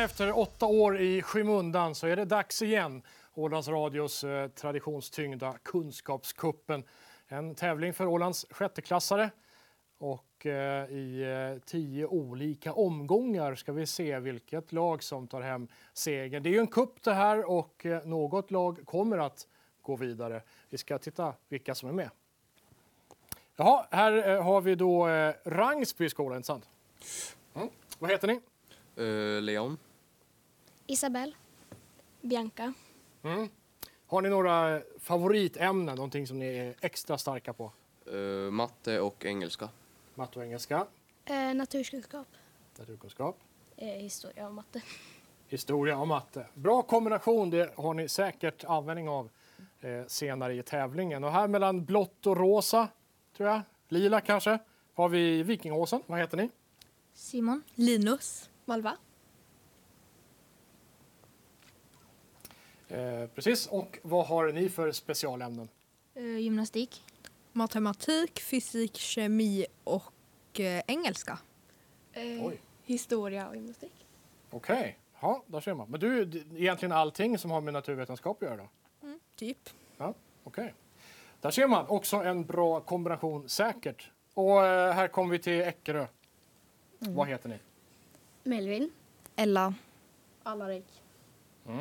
Efter åtta år i skymundan så är det dags igen. Ålands Radios eh, traditionstyngda Kunskapskuppen. En tävling för Ålands sjätteklassare. Och eh, i eh, tio olika omgångar ska vi se vilket lag som tar hem segern. Det är ju en kupp det här och något lag kommer att gå vidare. Vi ska titta vilka som är med. Jaha, här har vi då Rangsby skola, inte sant? Mm. Vad heter ni? Leon. Isabelle. Bianca. Mm. Har ni några favoritämnen, någonting som ni är extra starka på? Eh, matte och engelska. Matte och engelska, Eh, naturkunskap. naturkunskap, Eh, historia och matte. historia och matte. Bra kombination, det har ni säkert användning av eh, senare i tävlingen. Och här mellan blått och rosa, tror jag, lila kanske, har vi Vikingåsen. Vad heter ni? Simon. Linus. Malva. Eh, precis, och vad har ni för specialämnen? Eh, gymnastik. Matematik, fysik, kemi och eh, engelska. Eh, Oj. historia och gymnastik. Okej, ja, där ser man. Men du, d- egentligen allting som har med naturvetenskap att göra då? Typ. Ja, okej. Där ser man också en bra kombination säkert. Och eh, här kommer vi till Eckerö. Vad heter ni? Melvin. Ella. Allarik. Och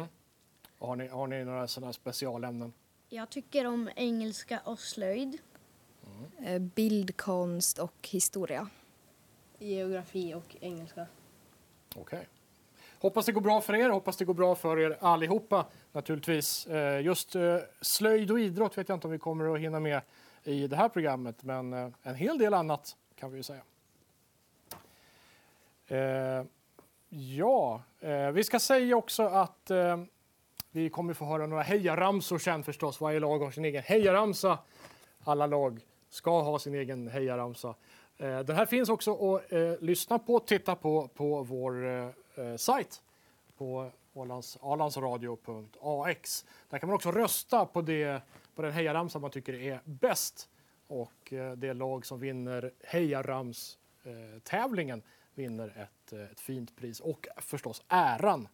Har ni, har ni några sådana specialämnen? Jag tycker om engelska och slöjd. Eh, bildkonst och historia. Geografi och engelska. Okej. Hoppas det går bra för er, hoppas det går bra för er allihopa naturligtvis. Eh, Just eh, slöjd och idrott vet jag inte om vi kommer att hinna med i det här programmet, men en hel del annat kan vi ju säga. Ja, vi ska säga också att vi kommer få höra några hejaramsor sen förstås. Varje lag har sin egen hejaramsa. Alla lag ska ha sin egen hejaramsa. Eh, den här finns också att eh, lyssna på, titta på på vår eh, eh sajt på alandsradio.ax. Där kan man också rösta på, det, på den hejaramsa man tycker är bäst. Och eh, det lag som vinner hejarams-tävlingen eh, vinner ett, ett fint pris och förstås äran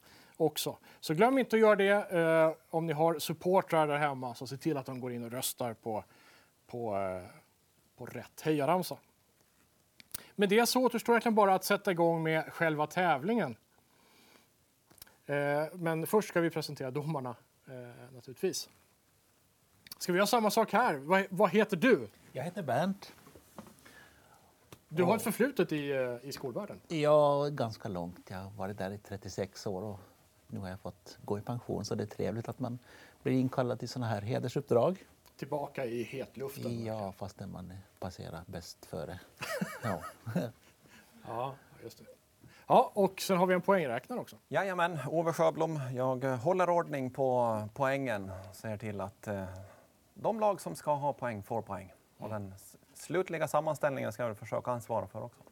också. Så glöm inte att göra det. Eh, om ni har supportrar där hemma så se till att de går in och röstar på, på, eh, på rätt hejaramsa. Med det så återstår egentligen bara att sätta igång med själva tävlingen. Eh, men först ska vi presentera domarna eh, naturligtvis. Ska vi göra samma sak här? Vad, vad heter du? Jag heter Bernt. Du har ett förflutet i, eh, i skolvärlden. Är ganska långt. Jag har varit där i 36 år och nu har jag fått gå i pension så det är trevligt att man blir inkallad till sådana här hedersuppdrag. Tillbaka i hetluften. Ja, fastän man passerar bäst före. Ja. Ja, just det. Ja, och sen har vi en poängräknare också. Jajamän, Ove Sjöblom. Jag håller ordning på poängen. Ser till att eh, de lag som ska ha poäng får poäng. Och den slutliga sammanställningen ska jag försöka ansvara för också.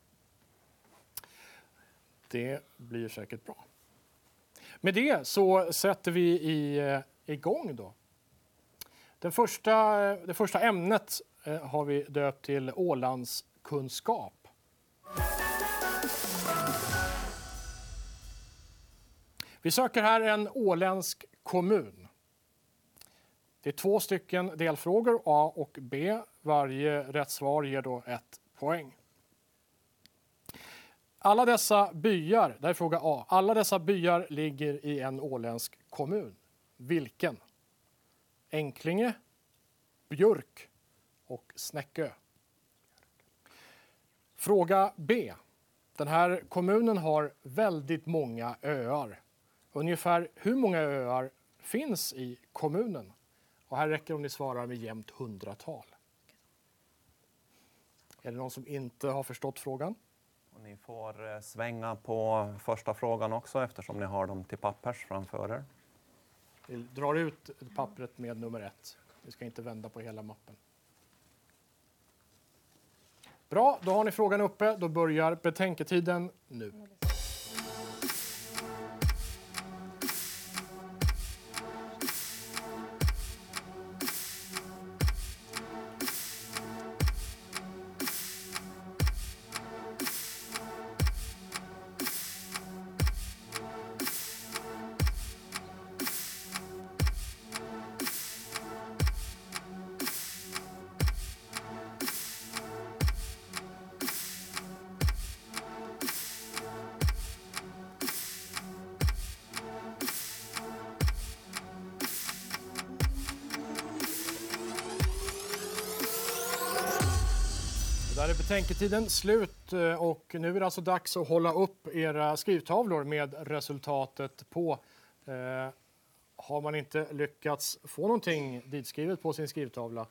Det blir säkert bra. Med det så sätter vi i, eh, igång då. Den första, eh, det första ämnet eh, har vi döpt till Ålandskunskap. Vi söker här en åländsk kommun. Det är två stycken delfrågor, A och B. Varje rätt svar ger då ett poäng. Alla dessa byar, där är fråga A. Alla dessa byar ligger i en åländsk kommun. Vilken? Enklinge, Björk och Snäckö. Fråga B. Den här kommunen har väldigt många öar. Ungefär hur många öar finns i kommunen? Och här räcker om ni svarar med jämnt hundratal. Är det någon som inte har förstått frågan? Ni får eh, svänga på första frågan också eftersom ni har dem till pappers framför er. Vi drar ut pappret med nummer ett. Vi ska inte vända på hela mappen. Bra, då har ni frågan uppe. Då börjar betänketiden nu. Där är betänketiden slut eh, och nu är det alltså dags att hålla upp era skrivtavlor med resultatet på. Eh, har man inte lyckats få någonting ditskrivet på sin skrivtavla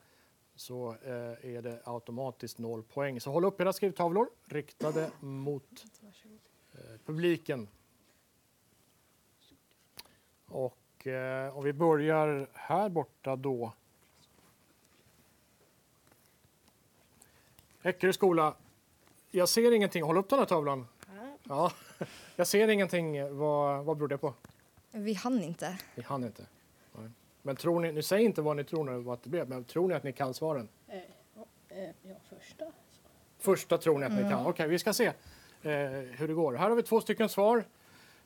så eh, är det automatiskt noll poäng. Så håll upp era skrivtavlor riktade mot eh, publiken. Och eh, om vi börjar här borta då. Eckerö skola. Jag ser ingenting. Håll upp den här tavlan. Ja. Jag ser ingenting. Vad, vad beror det på? Vi hann inte. Ni hann inte. Nej. Men tror ni, ni säger inte vad ni tror nu vad det blev, men tror ni att ni kan svaren? Eh, eh, ja, första. Första tror ni att ni kan. Okej, vi ska se eh, hur det går. Här har vi två stycken svar.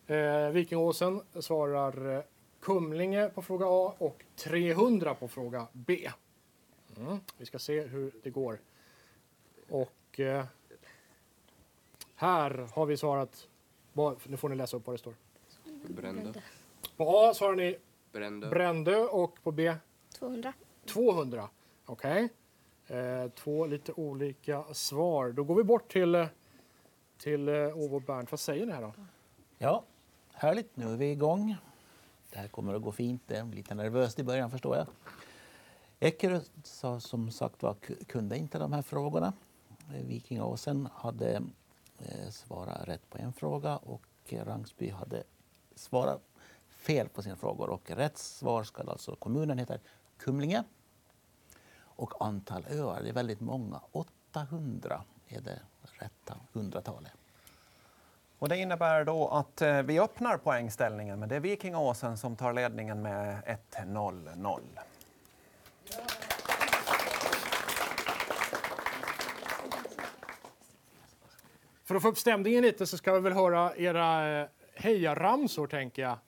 Eh, Vikingåsen svarar eh, Kumlinge på fråga A och 300 på fråga B. Mm. Vi ska se hur det går. Och eh, här har vi svarat. vad- Nu får ni läsa upp vad det står. Brände. På A svarar ni Brände. Brändö och på B 200. 200. Okej. Eh, två lite olika svar. Då går vi bort till, eh, till eh, Ove och Bernt. Vad säger ni här då? Ja, härligt. Nu är vi igång. Det här kommer att gå fint. Det är lite nervöst i början förstår jag. Eckerö sa som sagt var ku- kunde inte de här frågorna. Vikingaåsen hade eh, svarat rätt på en fråga och Rangsby hade svarat fel på sina frågor. Och rätt svar ska alltså kommunen heter Kumlinge. Och antal öar, det är väldigt många. 800 är det rätta hundratalet. Och det innebär då att eh, vi öppnar poängställningen, men det är Vikingaåsen som tar ledningen med 1-0-0. För att få upp stämningen lite så ska vi väl höra era eh, hejaramsor tänker jag.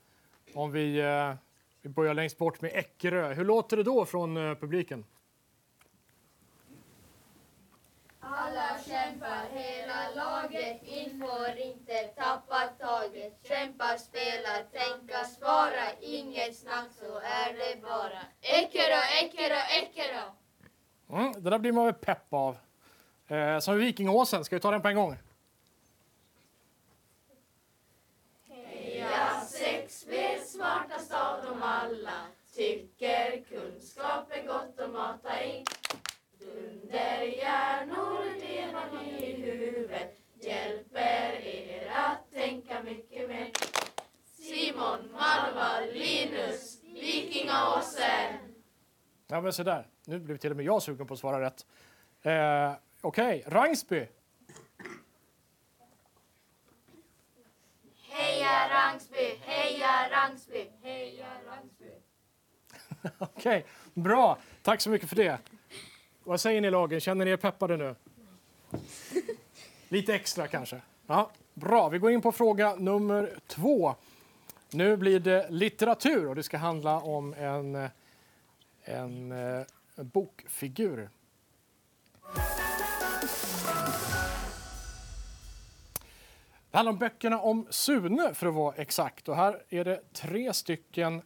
Om vi, eh, vi börjar längst bort med Eckerö. Hur låter det då från eh, publiken? Alla kämpar, hela laget, in får inte tappa taget. Kämpa, spela, tänka, svara, inget snack, så är det bara. Eckerö, Eckerö, Eckerö! Mm, det där blir man väl pepp av. Eh, som Vikingåsen, ska vi ta den på en gång? Linus, Vikingaåsen. Ja, men så där. Nu blev till och med jag sugen på att svara rätt. Eh, Okej, Rangsby. Heja Rangsby, heja Rangsby, heja Rangsby. Okej, bra. Tack så mycket för det. Vad säger ni lagen? Känner ni er peppade nu? Lite extra kanske? Ja, bra. Vi går in på fråga nummer två. Nu blir det litteratur och det ska handla om en, en, en bokfigur. Det handlar om böckerna om Sune för att vara exakt. Och här är det tre stycken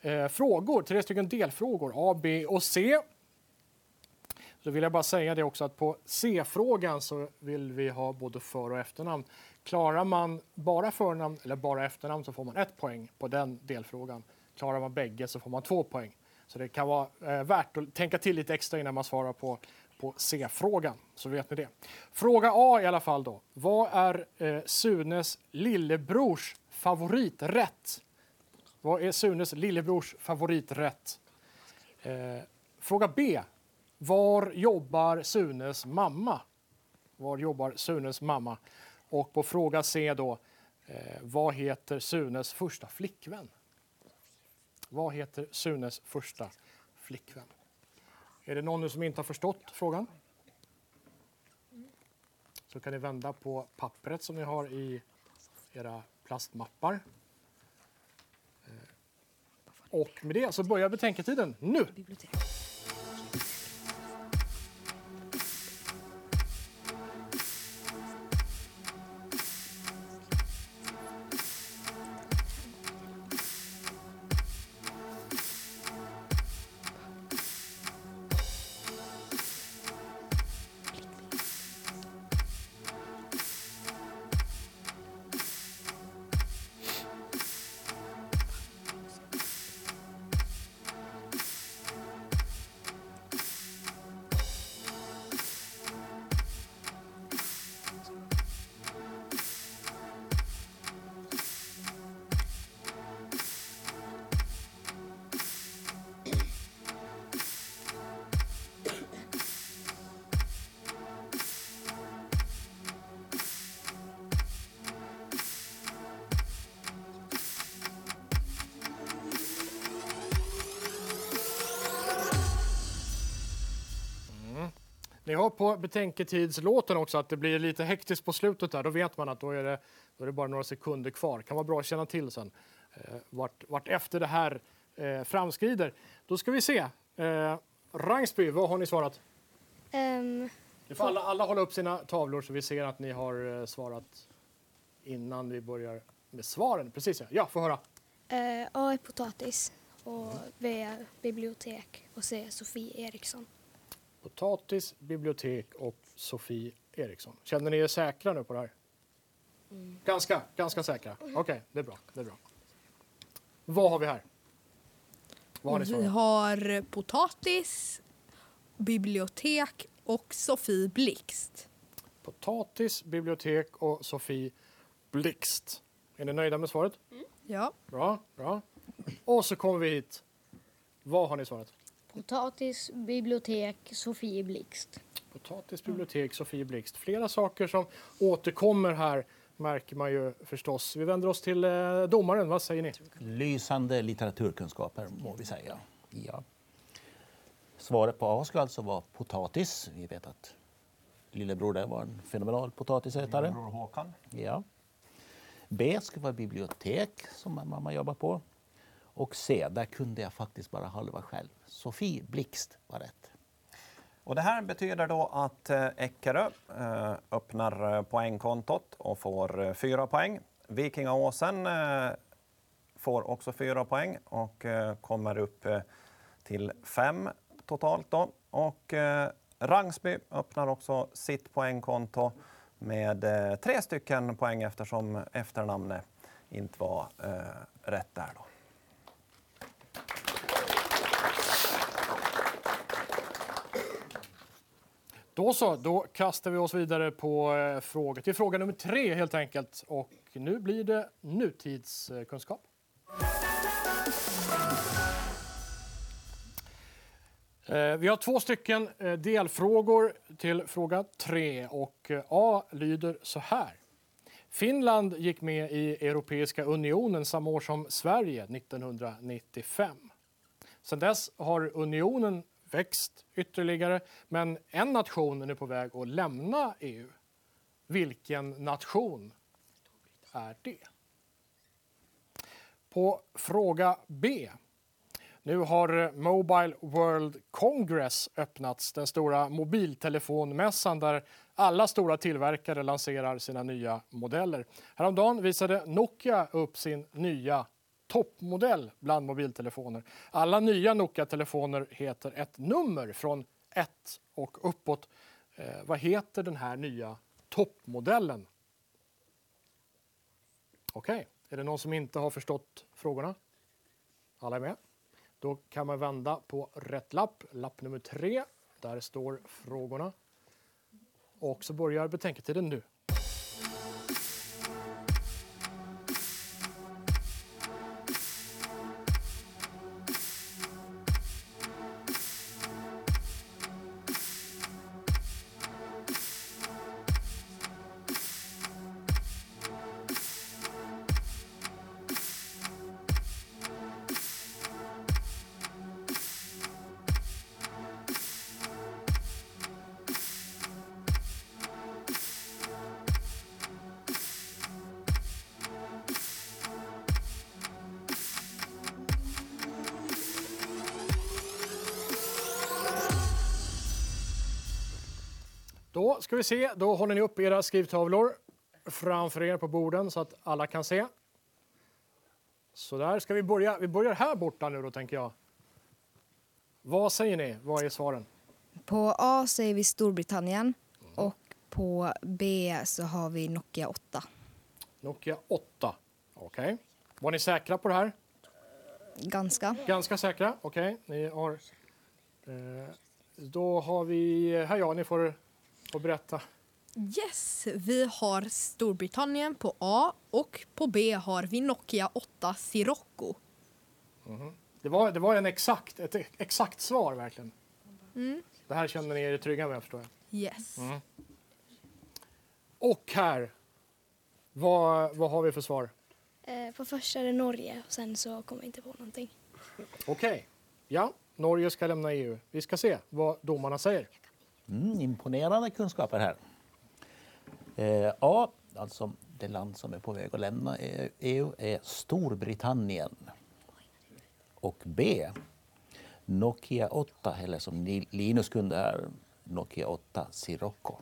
eh, frågor, tre stycken delfrågor, A, B och C. Så vill jag bara säga det också att på C-frågan så vill vi ha både för och efternamn. Klarar man bara förnamn eller bara efternamn så får man ett poäng på den delfrågan. Klarar man bägge så får man två poäng. Så det kan vara eh, värt att tänka till lite extra innan man svarar på, på C-frågan. Så vet ni det. Fråga A i alla fall då. Vad är eh, Sunes lillebrors favoriträtt? Vad är Sunes lillebrors favoriträtt? Eh, fråga B. Var jobbar Sunes mamma? Var jobbar Sunes mamma? Och på fråga C då. Eh, vad heter Sunes första flickvän? Vad heter Sunes första flickvän? Är det någon nu som inte har förstått frågan? Så kan ni vända på pappret som ni har i era plastmappar. Eh, och med det så börjar betänketiden nu. På betänketidslåten också att det blir lite hektiskt på slutet där. Då vet man att då är det, då är det bara några sekunder kvar. kan vara bra att känna till sen eh, vart, vart efter det här eh, framskrider. Då ska vi se. Eh, Rangsby, vad har ni svarat? Ehm, Nu får alla, alla hålla upp sina tavlor så vi ser att ni har eh, svarat innan vi börjar med svaren. Precis ja, ja få höra. eh, A är potatis och B är bibliotek och C är Sofie Eriksson. Potatis, bibliotek och Sofie Eriksson. Känner ni er säkra nu på det här? Ganska, ganska säkra. Okej, det är bra. Det är bra. Vad har vi här? Vad har ni Vi svarat? har potatis, bibliotek och Sofie Blixt. Potatis, bibliotek och Sofie Blixt. Är ni nöjda med svaret? Ja. Bra, bra. Och så kommer vi hit. Vad har ni svarat? Potatis, bibliotek, Sofie Blixt. Potatis, bibliotek, Sofie Blixt. Flera saker som återkommer här märker man ju förstås. Vi vänder oss till eh, domaren. Vad säger ni? Lysande litteraturkunskaper må vi säga. Ja. Svaret på A ska alltså vara potatis. Vi vet att lillebror där var en fenomenal potatisätare. Bror Håkan. Ja. B ska vara bibliotek som mamma jobbar på. Och C, där kunde jag faktiskt bara halva själv. Sofie Blixt var rätt. Och det här betyder då att eh, Eckerö eh, öppnar eh, poängkontot och får fyra poäng. Vikingaåsen får också fyra poäng och kommer upp till fem totalt. Då. Och Rangsby öppnar också sitt poängkonto med tre stycken poäng eftersom efternamnet inte var rätt där. Då. Då så, då kastar vi oss vidare på eh, fråga, till fråga nummer tre helt enkelt. Och nu blir det nutidskunskap. Eh, Vi har två stycken eh, delfrågor till fråga tre och eh, A lyder så här. Finland gick med i Europeiska unionen samma år som Sverige, 1995. Sedan dess har unionen växt ytterligare, men en nation är nu på väg att lämna EU. Vilken nation är det? På fråga B. Nu har Mobile World Congress öppnats, den stora mobiltelefonmässan där alla stora tillverkare lanserar sina nya modeller. Häromdagen visade Nokia upp sin nya toppmodell bland mobiltelefoner. Alla nya Nokia-telefoner heter ett nummer från 1 och uppåt. Eh, vad heter den här nya toppmodellen? Okej, är det någon som inte har förstått frågorna? Alla är med? Då kan man vända på rätt lapp, lapp nummer tre. Där står frågorna. Och så börjar betänketiden nu. Vi se, då håller ni upp era skrivtavlor framför er på borden så att alla kan se. Så där ska vi börja. Vi börjar här borta nu då tänker jag. Vad säger ni? Vad är svaren? På A säger vi Storbritannien och på B så har vi Nokia 8. Nokia 8. Okej. Var ni säkra på det här? Ganska. Ganska säkra? Okej. Ni har... Eh, då har vi... Här ja, ni får, får berätta. Yes, vi har Storbritannien på A och på B har vi Nokia 8 Sirocco. Det var, det var en exakt, ett exakt svar verkligen. Det här känner ni er trygga med förstår jag. Yes. Och här, vad, vad har vi för svar? Eh, på första är det Norge och sen så kommer jag inte på någonting. Okej, ja, Norge ska lämna EU. Vi ska se vad domarna säger. Mm, imponerande kunskaper här. Eh, A, alltså det land som är på väg att lämna EU, är Storbritannien. Och B, Nokia 8, eller som Linus kunde här, Nokia 8 Sirocco.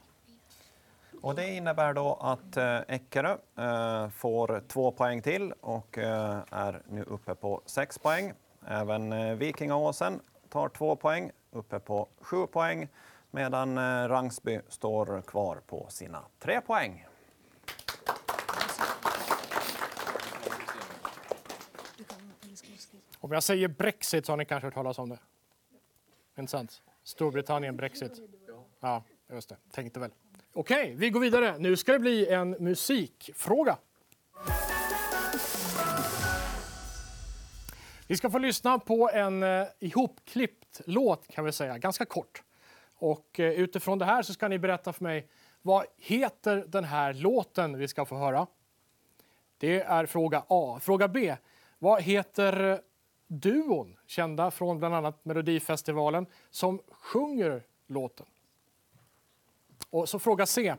Och det innebär då att eh, Eckerö eh, får två poäng till och eh, är nu uppe på sex poäng. Även Vikingaåsen tar två poäng, uppe på sju poäng, medan eh, Rangsby står kvar på sina tre poäng. Om jag säger Brexit så har ni kanske hört talas om det? Inte sant? Storbritannien, Brexit. Ja, just det. Tänkte väl. Okej, okay, vi går vidare. Nu ska det bli en musikfråga. Vi ska få lyssna på en eh, ihopklippt låt kan vi säga, ganska kort. Och eh, utifrån det här så ska ni berätta för mig vad heter den här låten vi ska få höra? Det är fråga A. Fråga B. Vad heter eh, duon, kända från bland annat Melodifestivalen, som sjunger låten? Och så fråga C.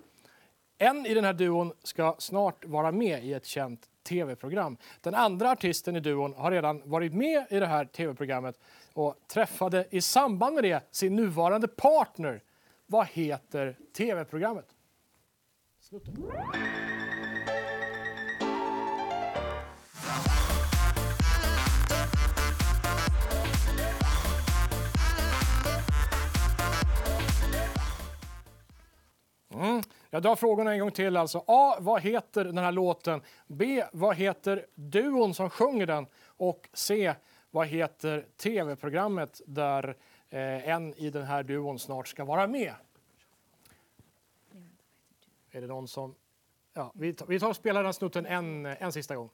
En i den här duon ska snart vara med i ett känt tv-program. Den andra artisten i duon har redan varit med i det här tv-programmet och träffade i samband med det sin nuvarande partner. Vad heter tv-programmet? Snutten. Mm. Jag drar frågorna en gång till. Alltså. A. Vad heter den här låten? B. Vad heter duon som sjunger den? Och C. Vad heter tv-programmet där eh, en i den här duon snart ska vara med? Är det någon som... Ja, vi, tar, vi tar och spelar den snutten en, en sista gång.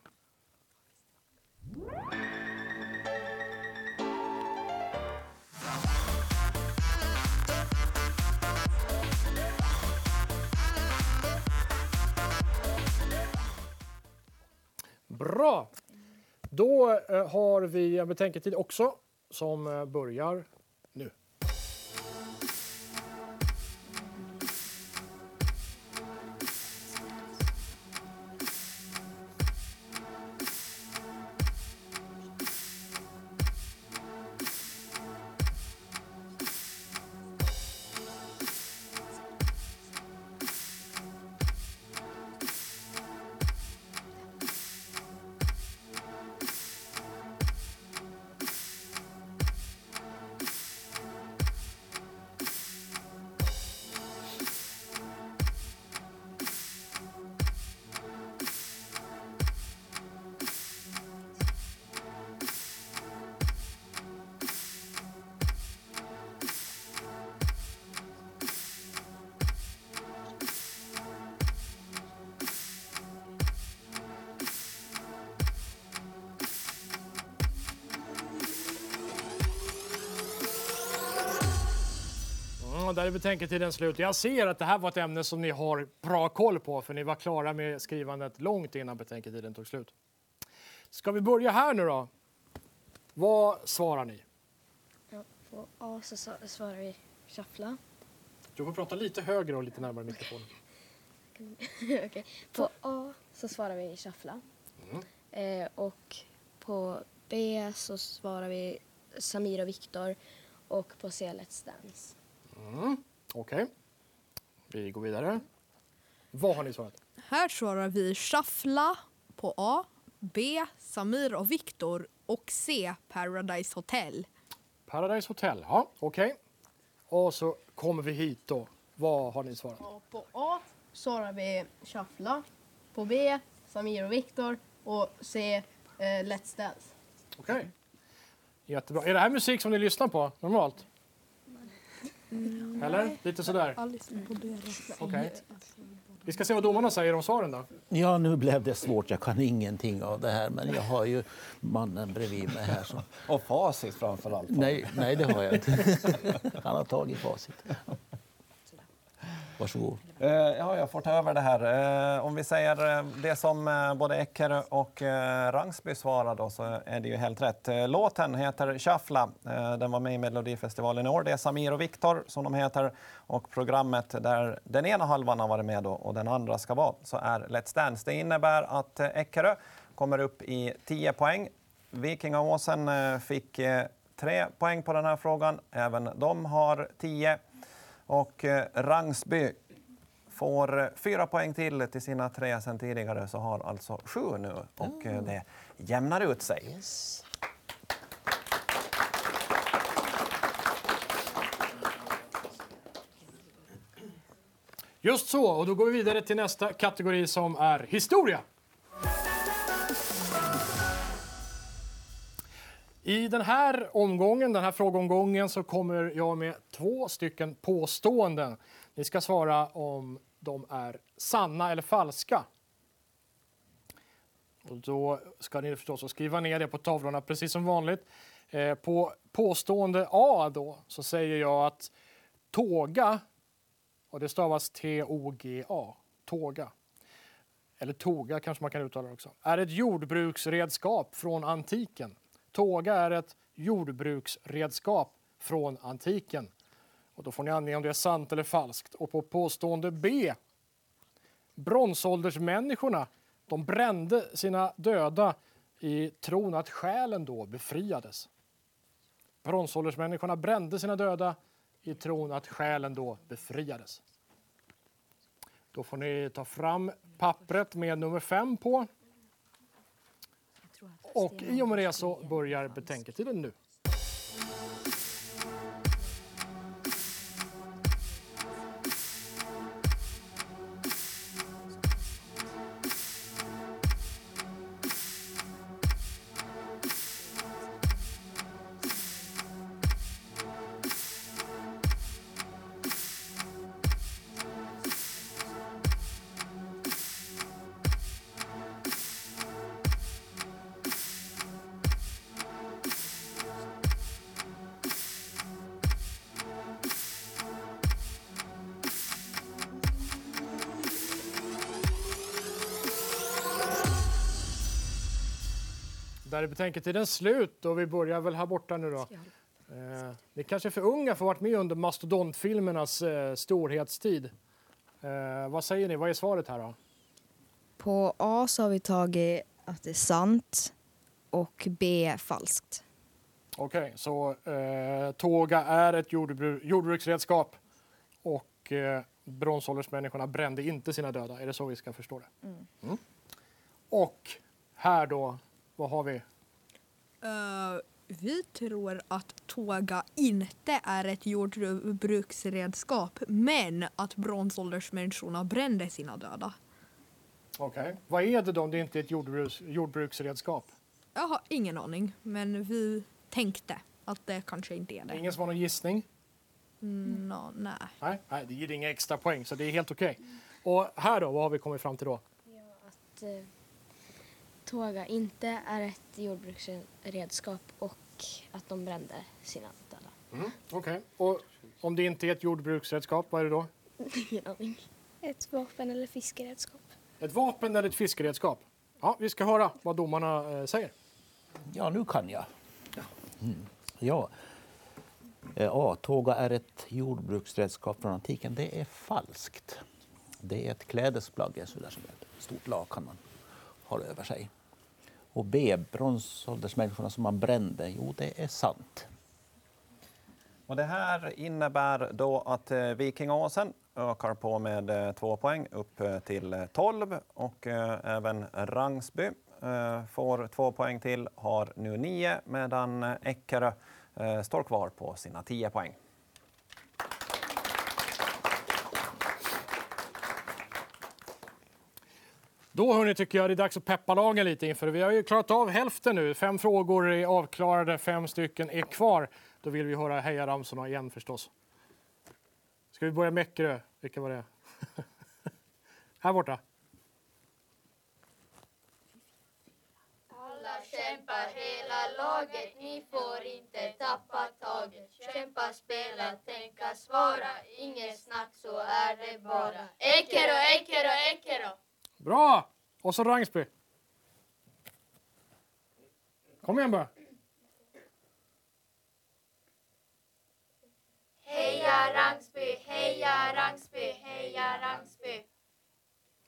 Bra! Då eh, har vi en betänketid också som eh, börjar Mm, där är betänketiden slut. Jag ser att det här var ett ämne som ni har bra koll på för ni var klara med skrivandet långt innan betänketiden tog slut. Ska vi börja här nu då? Vad svarar ni? Ja, på A så svarar vi shuffla. Du får prata lite högre och lite närmare mikrofonen. Okej. På A så svarar vi shuffla. Eh, och på B så svarar vi Samir och Viktor. Och på C Let's Dance. Mm. Okej. Vi går vidare. Vad har ni svarat? Här svarar vi shuffla på A, B, Samir och Viktor och C, Paradise Hotel. Paradise Hotel. Ja, okej. Och så kommer vi hit då. Vad har ni svarat? Ja, på A svarar vi shuffla. På B Samir och Viktor. Och C eh, Let's Dance. Okej. Jättebra. Är det här musik som ni lyssnar på normalt? Eller? Lite sådär? Okej. Vi ska se vad domarna säger om svaren då. Ja, nu blev det svårt. Jag kan ingenting av det här, men jag har ju mannen bredvid mig här. Som... Och facit framför allt. Nej, nej, det har jag inte. Han har tagit facit. Varsågod. Eh, ja, jag får ta över det här. Eh, om vi säger eh, det som både Eckerö och Rangsby svarar då, så är det ju helt rätt. Låten heter Shuffla. Den var med i Melodifestivalen i år. Det är Samir och Viktor som de heter. Och programmet där den ena halvan har varit med då, och den andra ska vara så är Let's Dance. Det innebär att Eckerö kommer upp i 10 poäng. Vikingaåsen fick eh, tre poäng på den här frågan. Även de har 10. Och eh, Rangsby får eh, fyra poäng till till sina tre sen tidigare, så har alltså sju nu. Och eh, det jämnar ut sig. Just så, och då går vi vidare till nästa kategori som är historia. I den här omgången, den här frågeomgången, så kommer jag med två stycken påståenden. Ni ska svara om de är sanna eller falska. Och då ska ni förstås skriva ner det på tavlorna precis som vanligt. Eh, på påstående A då så säger jag att tåga, och det stavas T-O-G-A, tåga, eller toga kanske man kan uttala det också, är ett jordbruksredskap från antiken. Tåga är ett jordbruksredskap från antiken. Och då får ni ange om det är sant eller falskt. Och på påstående B. Bronsåldersmänniskorna de brände sina döda i tron att själen då befriades. Bronsåldersmänniskorna brände sina döda i tron att själen då befriades. Då får ni ta fram pappret med nummer fem på. Och i och med det så börjar betänketiden nu. Är betänketiden slut och vi börjar väl här borta nu då. Eh, ni kanske är för unga för att ha varit med under mastodontfilmernas eh, storhetstid. Eh, vad säger ni? Vad är svaret här då? På A så har vi tagit att det är sant och B falskt. Okej, så eh, tåga är ett jordbru jordbruksredskap och eh, bronsåldersmänniskorna brände inte sina döda. Är det så vi ska förstå det? Mm. Och här då, vad har vi? Eh, vi tror att tåga inte är ett jordbruksredskap men att bronsåldersmänniskorna brände sina döda. Okej. Vad är det då om det inte är ett jordbruks jordbruksredskap? Jag har ingen aning men vi tänkte att det kanske inte är det. Ingen som har någon gissning? Mm, nå, nej. Nej, nej, det ger inga extra poäng så det är helt okej. Och här då, vad har vi kommit fram till då? Att eh, tåga inte är ett jordbruksredskap och att de brände sina döda. Mm. Okej. Och om det inte är ett jordbruksredskap, vad är det då? Ingen aning. Ett vapen eller fiskeredskap. Ett vapen eller ett fiskeredskap? Ja, vi ska höra vad domarna eh, säger. Ja, nu kan jag. Mm. Ja. Eh, A. Tåga är ett jordbruksredskap från antiken. Det är falskt. Det är ett klädesplagg, ett sådär som ett stort lakan man har över sig. Och B. Bronsåldersmänniskorna som man brände. Jo, det är sant. Och det här innebär då att eh, Vikingåsen Vikingaåsen ökar på med eh, två poäng upp eh, till 12 och även Rangsby får två poäng till, har nu nio medan Eckerö står kvar på sina 10 poäng. Då hörni, tycker jag det är dags att peppa lagen lite inför. Vi har ju klarat av hälften nu. Fem frågor är avklarade, fem stycken är kvar. Då vill vi höra hejaramsorna igen förstås. Ska vi börja med Eckerö? Vilka var det? Här borta. Alla kämpar hela laget, ni får inte tappa taget. Kämpa, spela, tänka, svara, inget snack så är det bara. Eckerö, Eckerö, Eckerö! Bra! Och så Rangsby. Kom igen bara. Heja Rangsby, heja Rangsby, heja Rangsby!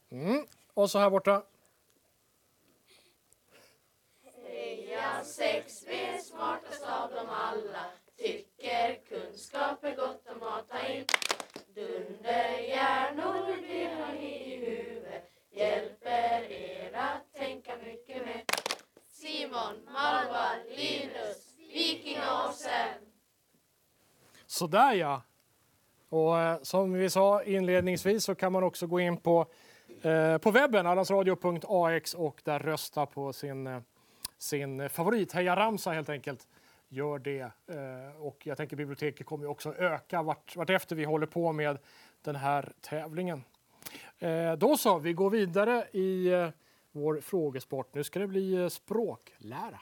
Mm. Och så här borta. Heja sex, vi är smartast av dem alla. Tycker kunskap är gott att mata in. Dunderhjärnor vi har ni i huvudet. Hjälper er att tänka mycket mer. Simon, Malva, Linus, Vikingåsen. Sådär ja. Och eh, som vi sa inledningsvis så kan man också gå in på, eh, på webben, allansradio.ax och där rösta på sin, eh, sin favorit, Heja Ramsa helt enkelt. Gör det. Eh, och jag tänker biblioteket kommer också öka vart, vart efter vi håller på med den här tävlingen. Eh, då så, vi går vidare i eh, vår frågesport. Nu ska det bli eh, språklära.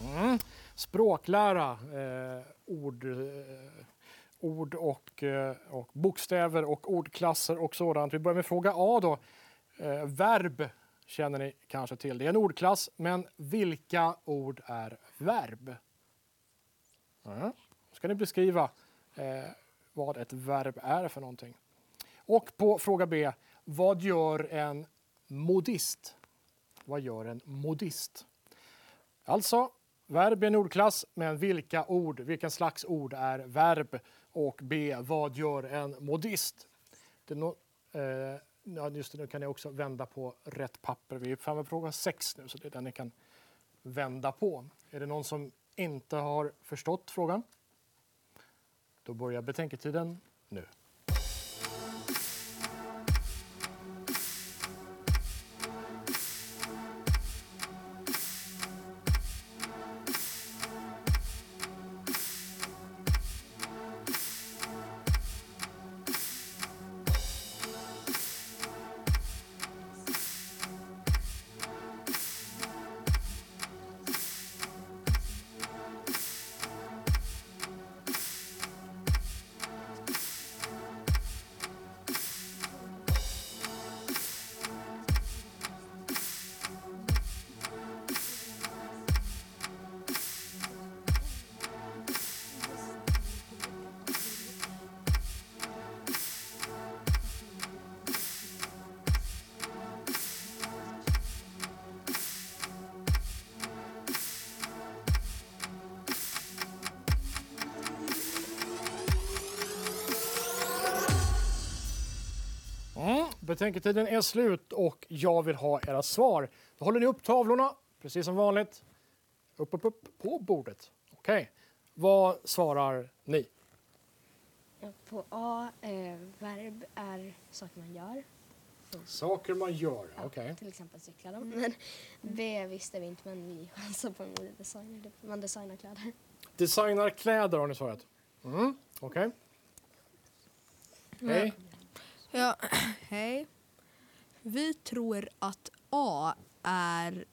Mm. Språklära, eh, ord, eh, ord och, eh, och bokstäver och ordklasser och sådant. Vi börjar med fråga A då. Eh, verb känner ni kanske till. Det är en ordklass, men vilka ord är verb? Mm. Ska ni beskriva eh, vad ett verb är för någonting? Och på fråga B, vad gör en modist? Vad gör en modist? Alltså, verb är en ordklass, men vilka ord, vilken slags ord är verb? Och B, vad gör en modist? Det no, eh, just det, nu kan ni också vända på rätt papper. Vi är framme på fråga 6 nu, så det är den ni kan vända på. Är det någon som inte har förstått frågan? Då börjar betänketiden nu. Betänketiden är slut och jag vill ha era svar. Då håller ni upp tavlorna, precis som vanligt. Upp, upp, upp på bordet. Okej. Vad svarar ni? Ja, På A, eh, verb är saker man gör. Saker man gör. Okej. Till exempel cykla dem. Men B visste vi inte, men vi chansar på en modedesigner. Man designar kläder. Designar kläder har ni svarat. Mm, Okej. Hej. Ja, hej. Vi tror att A är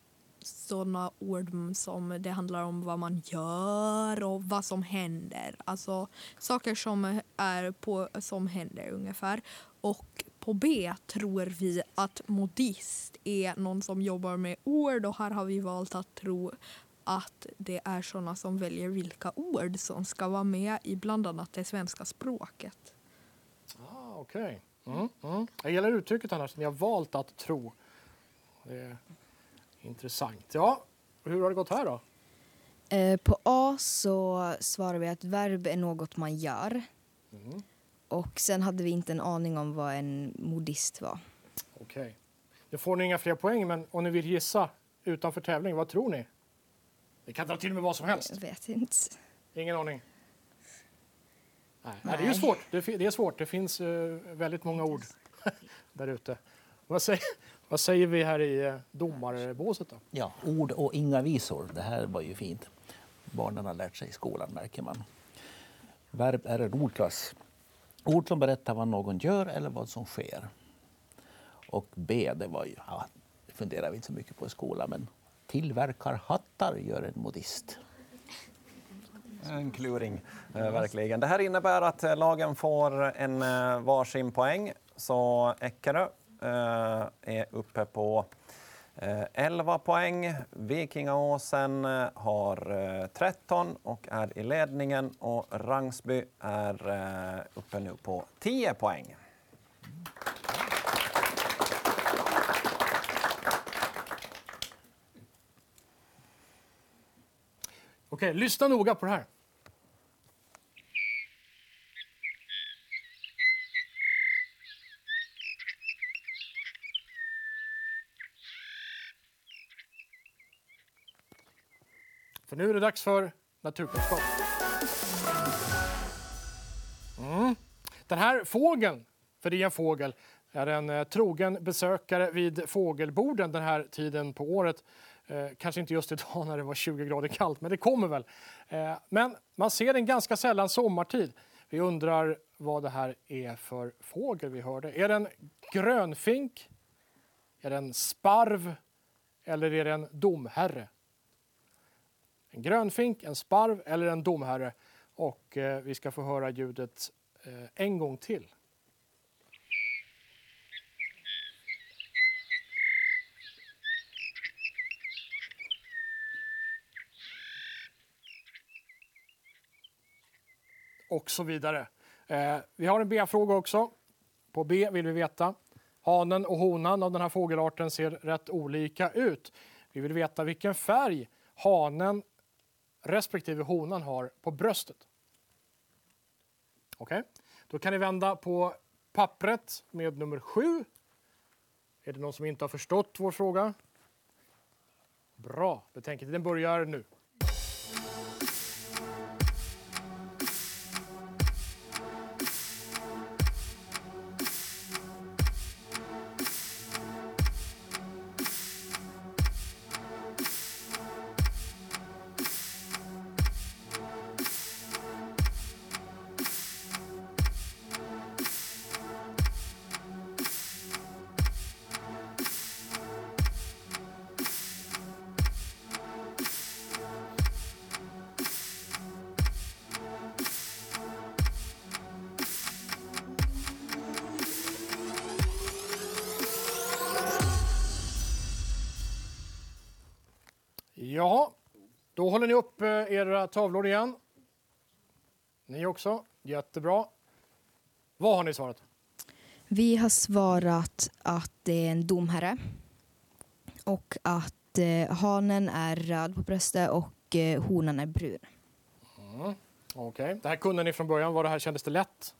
sådana ord som det handlar om vad man gör och vad som händer. Alltså saker som är på, som händer ungefär. Och på B tror vi att modist är någon som jobbar med ord och här har vi valt att tro att det är sådana som väljer vilka ord som ska vara med i bland annat det svenska språket. Ah, Okej. Mm, mm. Jag gillar uttrycket annars. Ni har valt att tro. Det är intressant. Ja, hur har det gått här då? Eh, på A så svarar vi att verb är något man gör. Mm. Och sen hade vi inte en aning om vad en modist var. Okej. Nu får ni inga fler poäng, men om ni vill gissa utanför tävling, vad tror ni? Det kan dra till med vad som helst. Jag vet inte. Ingen aning. Nej, Nej. det är svårt. Det, det är svårt. Det finns eh, väldigt många ord där ute. Vad säger, vad säger vi här i uh, domarbåset då? Ja, ord och inga visor. Det här var ju fint. Barnen har lärt sig i skolan märker man. Verb är en ordklass. Ord som berättar vad någon gör eller vad som sker. Och B, det var ju ja, funderar vi inte så mycket på i skolan. Men tillverkar hattar gör en modist. En kluring, eh, verkligen. Det här innebär att eh, lagen får en eh, varsin poäng. Så Eckerö är uppe på 11 poäng. Vikingaåsen har 13 och är i ledningen. Och Rangsby är uppe nu på 10 poäng. Okej, lyssna noga på det här. För nu är det dags för naturkunskap. Mm. Den här fågeln, för det är en fågel, är en eh, trogen besökare vid fågelborden den här tiden på året. Eh, kanske inte just idag när det var 20 grader kallt, men det kommer väl. Eh, men man ser den ganska sällan sommartid. Vi undrar vad det här är för fågel vi hörde. Är det en grönfink? Är det en sparv? Eller är det en domherre? En grönfink, en sparv eller en domherre. Och eh, vi ska få höra ljudet eh, en gång till. Och så vidare. Eh, vi har en B-fråga också. På B vill vi veta. Hanen och honan av den här fågelarten ser rätt olika ut. Vi vill veta vilken färg hanen respektive honan har på bröstet. Okej, då kan ni vända på pappret med nummer sju. Är det någon som inte har förstått vår fråga? Bra, betänketiden börjar nu. Tavlor igen. Ni också. Jättebra. Vad har ni svarat? Vi har svarat att det är en domherre och att eh, hanen är röd på bröstet och eh, honan är brun. Mm. Okej, det här kunde ni från början. Var det här kändes det lätt?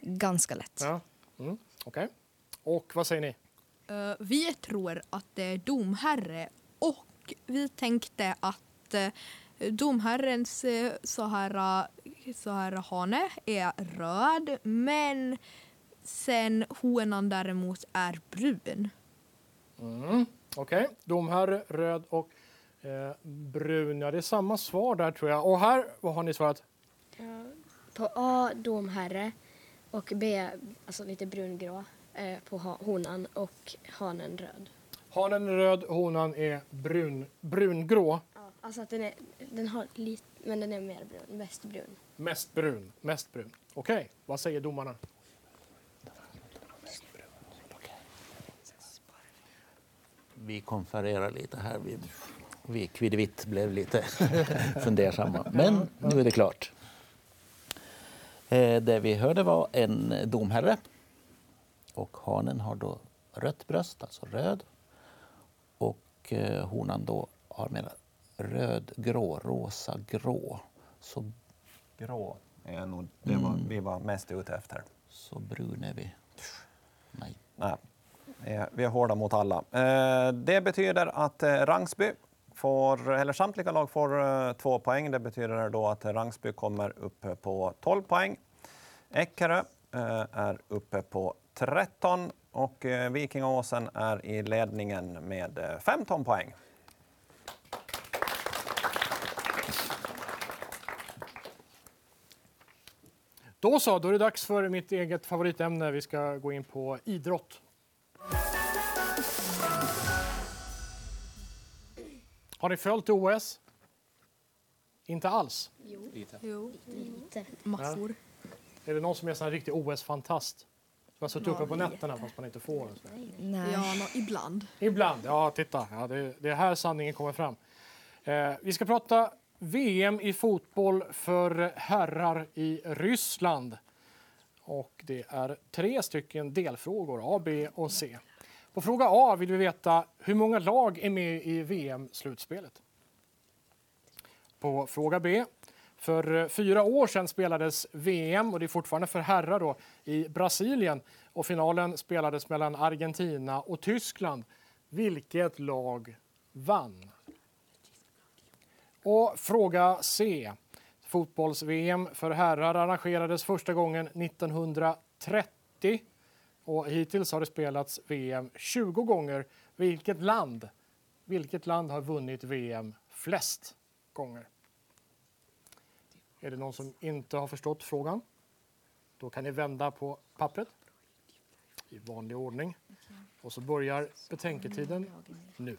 Ganska lätt. Ja. Mm. Okej. Och vad säger ni? Eh, vi tror att det är domherre och vi tänkte att uh, domherrens så här, så här hane är röd men sen honan däremot är brun. Mm. Okej, domherre, röd och eh, brun. Ja, det är samma svar där tror jag. Och här, vad har ni svarat? På A, domherre. Och B, alltså lite brungrå eh, på honan och hanen röd. Hanen är röd, honan är brun, brungrå. Alltså att den, är, den har lite, men den är mer brun, mest brun. Mest brun, mest brun. Okej, vad säger domarna? Vi konfererar lite här. Vi, vi kviddevitt blev lite fundersamma. Men nu är det klart. Eh, det vi hörde var en domherre. Och hanen har då rött bröst, alltså röd. Och eh, honan då har mer röd-grå, rosa-grå. Så, Grå är nog det var, vi var mest ute efter. så brun är vi. Nej. Nej, vi är hårda mot alla. Eh, Det betyder att eh, Rangsby får, eller samtliga lag får eh, två poäng. Det betyder då att Rangsby kommer upp på 12 poäng. Eckerö är uppe på 13 och Vikingaåsen är i ledningen med eh, 15 poäng. Då så, då är det dags för mitt eget favoritämne. Vi ska gå in på idrott. Har ni följt OS? Inte alls? Jo. Lite. Jo. Lite. Massor. Ja. Är det någon som är en riktig OS-fantast? Man suttit uppe på nätterna fast man inte får den. Nej. Ja, no, ibland. Ibland, ja titta. Ja, det, det är här sanningen kommer fram. Eh, vi ska prata VM i fotboll för herrar i Ryssland. Och det är tre stycken delfrågor, A, B och C. På fråga A vill vi veta hur många lag är med i VM-slutspelet. På fråga B. För fyra år sedan spelades VM, och det är fortfarande för herrar, då, i Brasilien. Och finalen spelades mellan Argentina och Tyskland. Vilket lag vann? Och fråga C. Fotbolls-VM för herrar arrangerades första gången 1930. Och hittills har det spelats VM 20 gånger. Vilket land, vilket land har vunnit VM flest gånger? Är det någon som inte har förstått frågan? Då kan ni vända på pappret i vanlig ordning. Och så börjar betänketiden nu.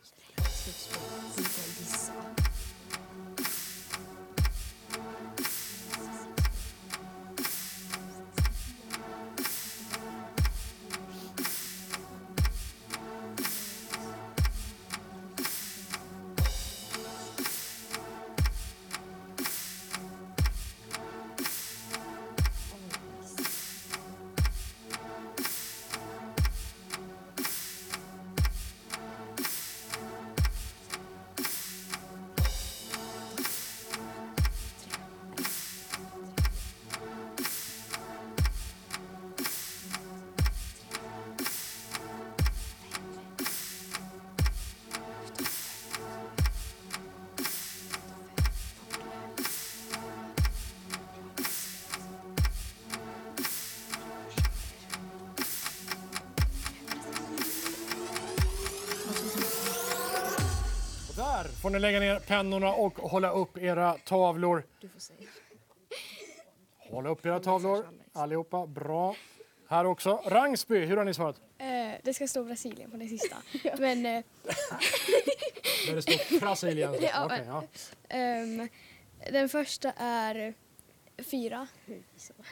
Ni lägga ner pennorna och hålla upp era tavlor. Du får säga. Hålla upp era tavlor allihopa. Bra. Här också. Rangsby, hur har ni svarat? Eh, det ska stå Brasilien på det sista. Men eh, Där det står Brasilien. Ja, Okej, ja. ehm, den första är fyra.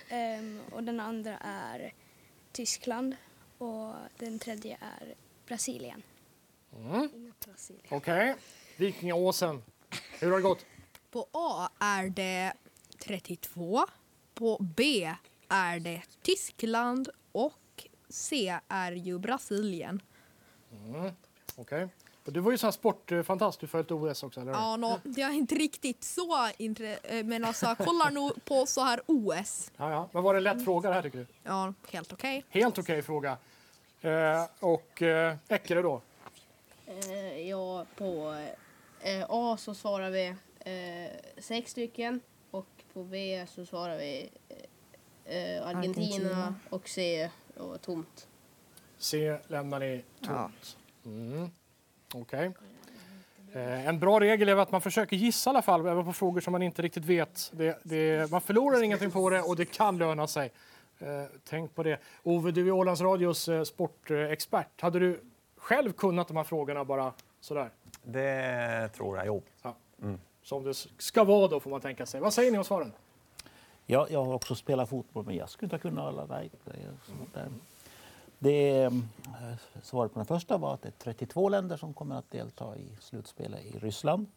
Ehm, och den andra är Tyskland. Och den tredje är Brasilien. Mm. Okej. Vikingaåsen. Hur har det gått? På A är det 32. På B är det Tyskland och C är ju Brasilien. Mm. Okej. Och Du var ju så här sportfantast. Du följt OS också, eller hur? Ja, nå, jag är inte riktigt så intresserad, men alltså jag kollar nog på så här OS. Ja, ja. Men var det en lätt fråga det här tycker du? Ja, helt okej. Helt okej fråga. Eh, och eh, Eckerö då? Eh, ja, på eh, A så svarar vi eh, sex stycken och på B så svarar vi eh, eh, Argentina, Argentina. och C och tomt. C lämnar ni tomt. Mm. Okej. Eh, en bra regel är att man försöker gissa i alla fall, även på frågor som man inte riktigt vet. Det, det, man förlorar ingenting på det och det kan löna sig. Eh, tänk på det. Ove, du är Ålands Radios eh, sportexpert. Hade du själv kunnat de här frågorna bara sådär? Det tror jag, jo. Ja. Mm. Som det ska vara då, får man tänka sig. Vad säger ni om svaren? Ja, jag har också spelat fotboll, men jag skulle inte kunna alla. Det där. Det, eh, svaret på den första var att det är 32 länder som kommer att delta i slutspelet i Ryssland.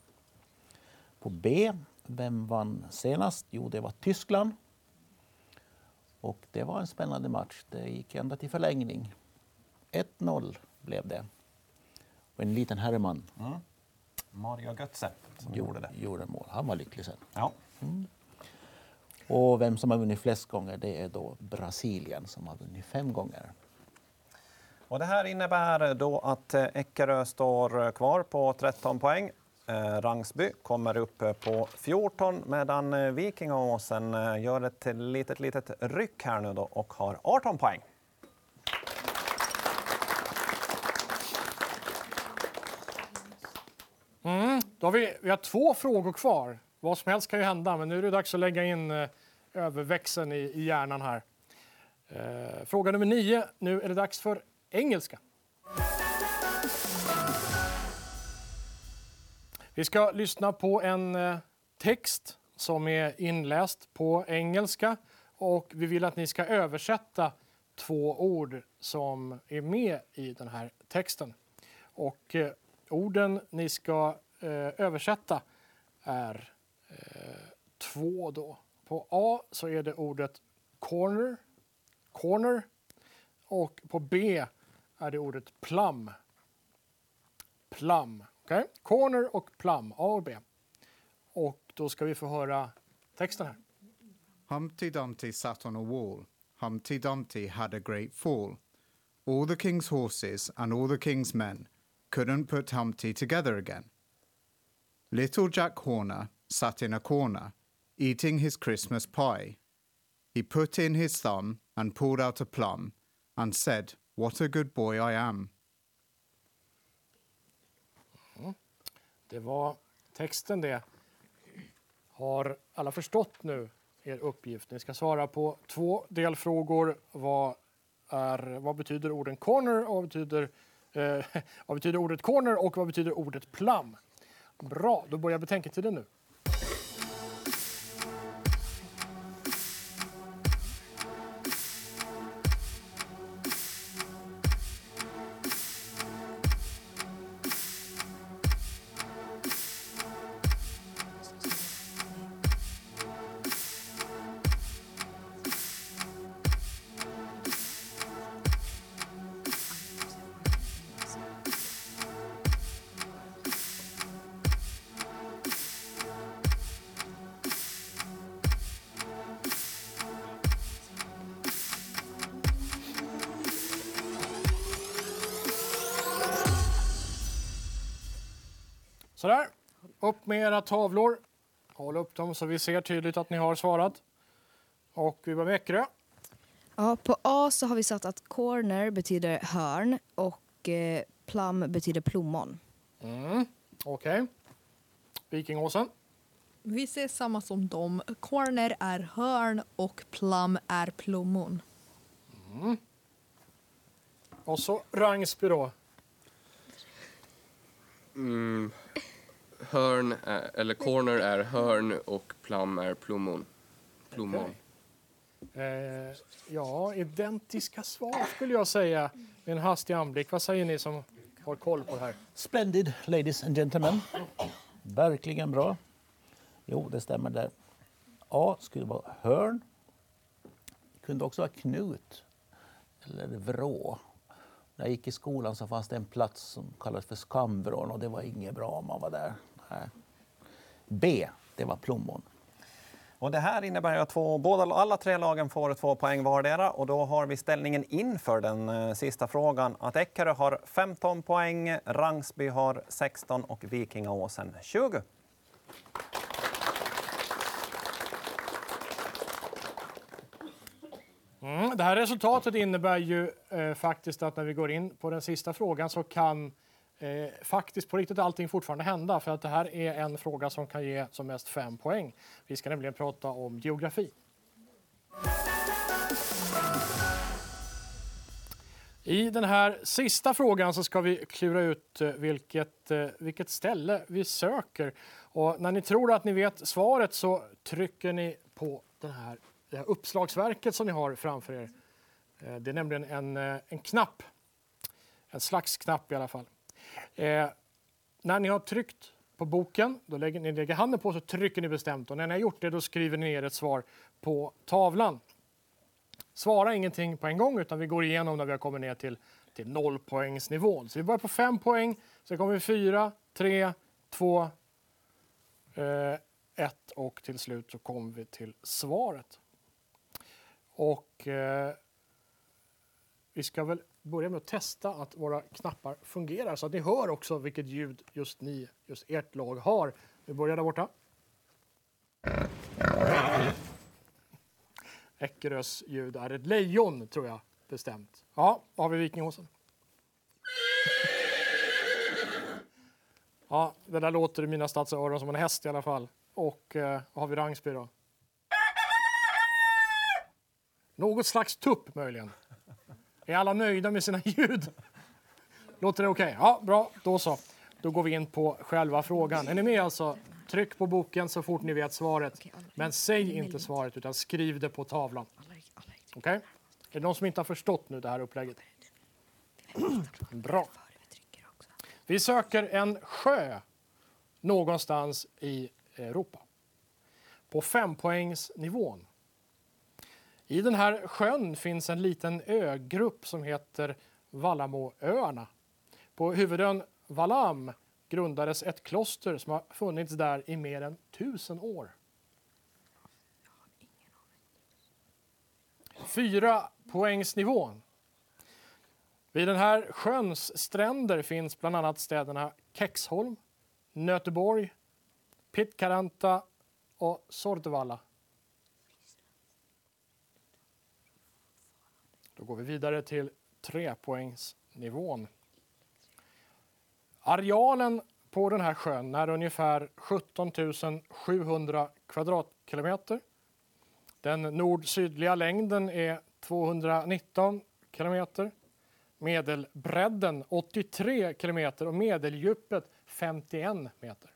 På B, vem vann senast? Jo, det var Tyskland. Och det var en spännande match. Det gick ända till förlängning. 1-0 blev det. Och en liten herreman Mm. Mario Götze som gjorde det. gjorde mål. Han var lycklig sen. Ja. Mm. Och vem som har vunnit flest gånger det är då Brasilien som har vunnit fem gånger. Och det här innebär då att eh, Eckerö står kvar på 13 poäng. Eh, Rangsby kommer upp eh, på 14 medan Vikingaåsen gör ett litet, litet ryck här nu då och har 18 poäng. Mm. Då har vi, vi har två frågor kvar. Vad som helst kan ju hända, men nu är det dags att lägga in eh, överväxeln i, i hjärnan här. Eh, fråga nummer nio. Nu är det dags för engelska. Vi ska lyssna på en eh, text som är inläst på engelska och vi vill att ni ska översätta två ord som är med i den här texten. Och eh, orden ni ska Eh, översätta är eh, två då. På A så är det ordet corner, corner och på B är det ordet plum. Plum. Okay? Corner och plum, A och B. Och då ska vi få höra texten här. Humpty Dumpty sat on a wall. Humpty Dumpty had a great fall. All the king's horses and all the king's men couldn't put Humpty together again. Little Jack Horner sat in a corner, eating his Christmas pie. He put in his thumb and pulled out a plum and said, What a good boy I am. Mm. Det var texten det. Har alla förstått nu er uppgift? Ni ska svara på två delfrågor. Vad, är, vad betyder orden corner och vad betyder, eh, vad betyder ordet corner och vad betyder ordet plum? Bra, då börjar betänketiden nu. Upp med era tavlor. Håll upp dem så vi ser tydligt att ni har svarat. Och vi börjar med Eckerö. Ja, på A så har vi satt att corner betyder hörn och eh, plum betyder plommon. Mm. Okej. Vikingåsen. Vi ser samma som dem. Corner är hörn och plum är plommon. Mm. Och så Rangsby då. Mm, hörn, är, eller corner är hörn och plum är plommon. Plommon. Eh, ja, identiska svar skulle jag säga med en hastig anblick. Vad säger ni som har koll på det här? Splendid, ladies and gentlemen. Verkligen bra. Jo, det stämmer där. A skulle vara hörn. kunde också vara knut eller vrå. När jag gick i skolan så fanns det en plats som kallades för skamvrån och det var inget bra om man var där. Nej. B, det var plommon. Och det här innebär att två, båda, alla tre lagen får två poäng vardera och då har vi ställningen inför den eh, sista frågan att Eckerö har 15 poäng, Rangsby har 16 och Vikingaåsen 20. Mm, det här resultatet innebär ju eh, faktiskt att när vi går in på den sista frågan så kan eh, faktiskt på riktigt allting fortfarande hända för att det här är en fråga som kan ge som mest fem poäng. Vi ska nämligen prata om geografi. I den här sista frågan så ska vi klura ut eh, vilket, eh, vilket ställe vi söker. Och när ni tror att ni vet svaret så trycker ni på den här, det här uppslagsverket som ni har framför er. Eh, det är nämligen en, en knapp, en slags knapp i alla fall. Eh, när ni har tryckt på boken, då lägger ni lägger handen på så trycker ni bestämt och när ni har gjort det då skriver ni ner ett svar på tavlan. Svara ingenting på en gång utan vi går igenom när vi har kommit ner till, till nollpoängsnivån. Så vi börjar på fem poäng, sen kommer vi fyra, tre, två, eh, ett och till slut så kommer vi till svaret. Och eh, vi ska väl börja med att testa att våra knappar fungerar så att ni hör också vilket ljud just ni, just ert lag har. Vi börjar där borta. Eckerös ljud är ett lejon, tror jag bestämt. Ja, vad har vi Vikingåsen? Ja, det där låter i mina stadsöron som en häst i alla fall. Och eh, vad har vi Rangsby då? Något slags tupp möjligen. Är alla nöjda med sina ljud? Låter det okej? Ja, bra. Då så. Då går vi in på själva frågan. Är ni med alltså? Tryck på boken så fort ni vet svaret. Men säg inte svaret utan skriv det på tavlan. Okej? Är det någon som inte har förstått nu det här upplägget? Bra. Vi söker en sjö någonstans i Europa. På fempoängsnivån. I den här sjön finns en liten ögrupp som heter Vallamoöarna. På huvudön Valam grundades ett kloster som har funnits där i mer än tusen år. Fyra poängsnivån. Vid den här sjöns stränder finns bland annat städerna Kexholm, Nöteborg, Pitkaranta och Sortevalla. Då går vi vidare till trepoängsnivån. Arealen på den här sjön är ungefär 17 700 kvadratkilometer. Den nord-sydliga längden är 219 kilometer. Medelbredden 83 kilometer och medeldjupet 51 meter.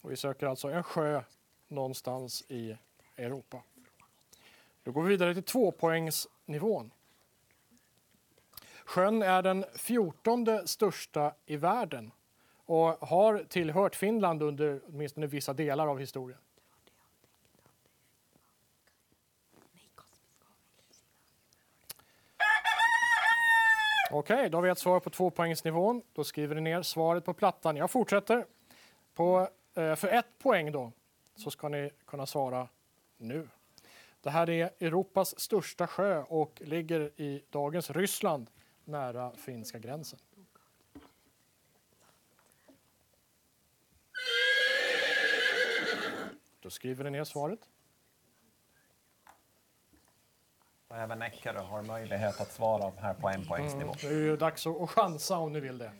Och vi söker alltså en sjö någonstans i Europa. Då går vi vidare till tvåpoängsnivån. Sjön är den fjortonde största i världen och har tillhört Finland under åtminstone vissa delar av historien. Okej, då har vi ett svar på tvåpoängsnivån. Då skriver ni ner svaret på plattan. Jag fortsätter. På, eh, för ett poäng då så ska ni kunna svara nu. Det här är Europas största sjö och ligger i dagens Ryssland nära finska gränsen. Då skriver ni ner svaret. Och även Eckerö har möjlighet att svara här på en poängsnivå. Det är dags att chansa om ni vill det.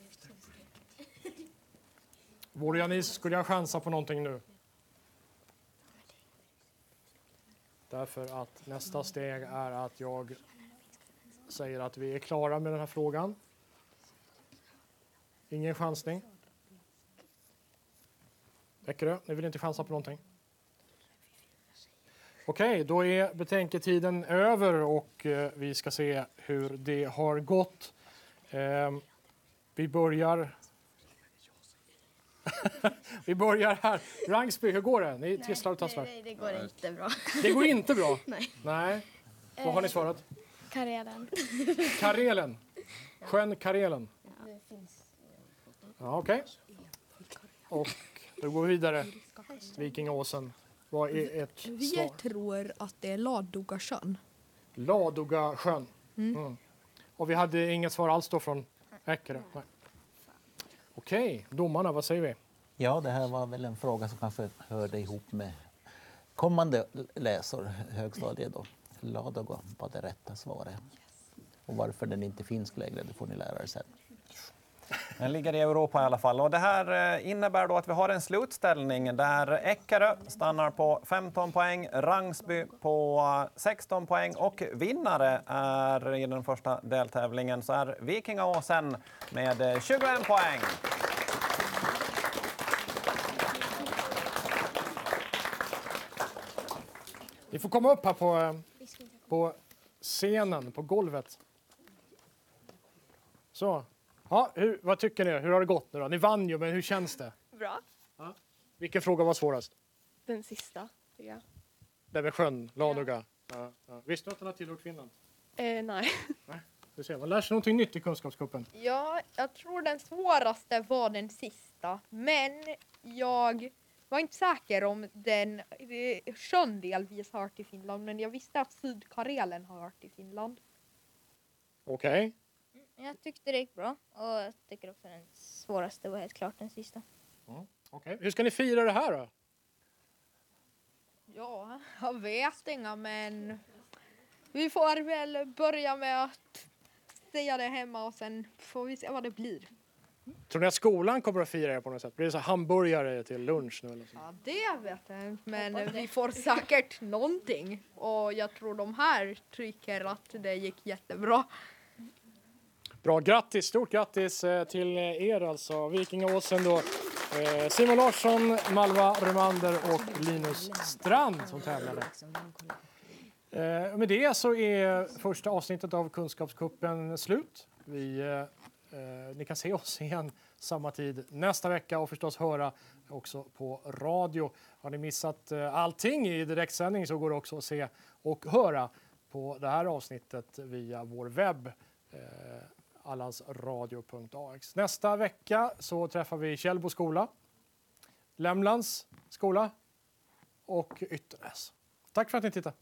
Vore jag ni skulle jag chansa på någonting nu. Därför att nästa steg är att jag säger att vi är klara med den här frågan. Ingen chansning. Räcker det? Ni vill inte chansa på någonting? Okej, då är betänketiden över och eh, vi ska se hur det har gått. Eh, vi börjar... vi börjar här. Rangsby, hur går det? Ni tisslar och tasslar. Nej, det går inte bra. Det går inte bra? Nej. Nej. Vad har ni svarat? Karelen. Karelen. Sjön Karelen. Ja, Okej. Och då går vi vidare. Vikingaåsen. Vad är Vi svar? tror att det är Ladogasjön. Ladoga sjön. Mm. Mm. Och vi hade inget svar alls då från Eckerö? Nej. Okej, domarna, vad säger vi? Ja, det här var väl en fråga som kanske hörde ihop med kommande läsår, högstadiet då. Ladoga var det rätta svaret. Och varför den inte finns längre, det får ni lära er sen. Den ligger i Europa i alla fall. Och det här eh, innebär då att vi har en slutställning där Eckerö stannar på 15 poäng, Rangsby på 16 poäng och vinnare är i den första deltävlingen så är Vikingaåsen med eh, 21 poäng. Ni får komma upp här på, eh, på scenen, på golvet. Så. Ja, hur, vad tycker ni? Hur har det gått nu då? Ni vann ju, men hur känns det? Bra. Vilken fråga var svårast? Den sista, tycker jag. Det med sjön, Ladoga. Ja, ja. Visste du att den har tillhört Finland? Eh, nej. Du ser, man lär sig någonting nytt i Kunskapscupen. Ja, jag tror den svåraste var den sista. Men jag var inte säker om den eh, sjön delvis hör till Finland. Men jag visste att Sydkarelen har hört till Finland. Okej. Jag tyckte det gick bra och jag tycker också den svåraste var helt klart den sista. Okej. Hur ska ni fira det här då? Ja, jag vet inga men vi får väl börja med att säga det hemma och sen får vi se vad det blir. Tror ni att skolan kommer att fira er på något sätt? Blir det så hamburgare till lunch nu eller så? Ja, det vet jag inte men vi får säkert någonting och jag tror de här tycker att det gick jättebra. Bra, grattis! Stort grattis eh, till er alltså. Vikingaåsen då. Eh, Simon Larsson, Malva Remander och Linus Strand som tävlade. Eh, med det så är första avsnittet av Kunskapskuppen slut. Vi, eh, ni kan se oss igen samma tid nästa vecka och förstås höra också på radio. Har ni missat allting i direktsändning så går det också att se och höra på det här avsnittet via vår webb eh, allansradio.ax. Nästa vecka så träffar vi Källbo skola, Lämlands skola och Ytternäs. Tack för att ni tittade.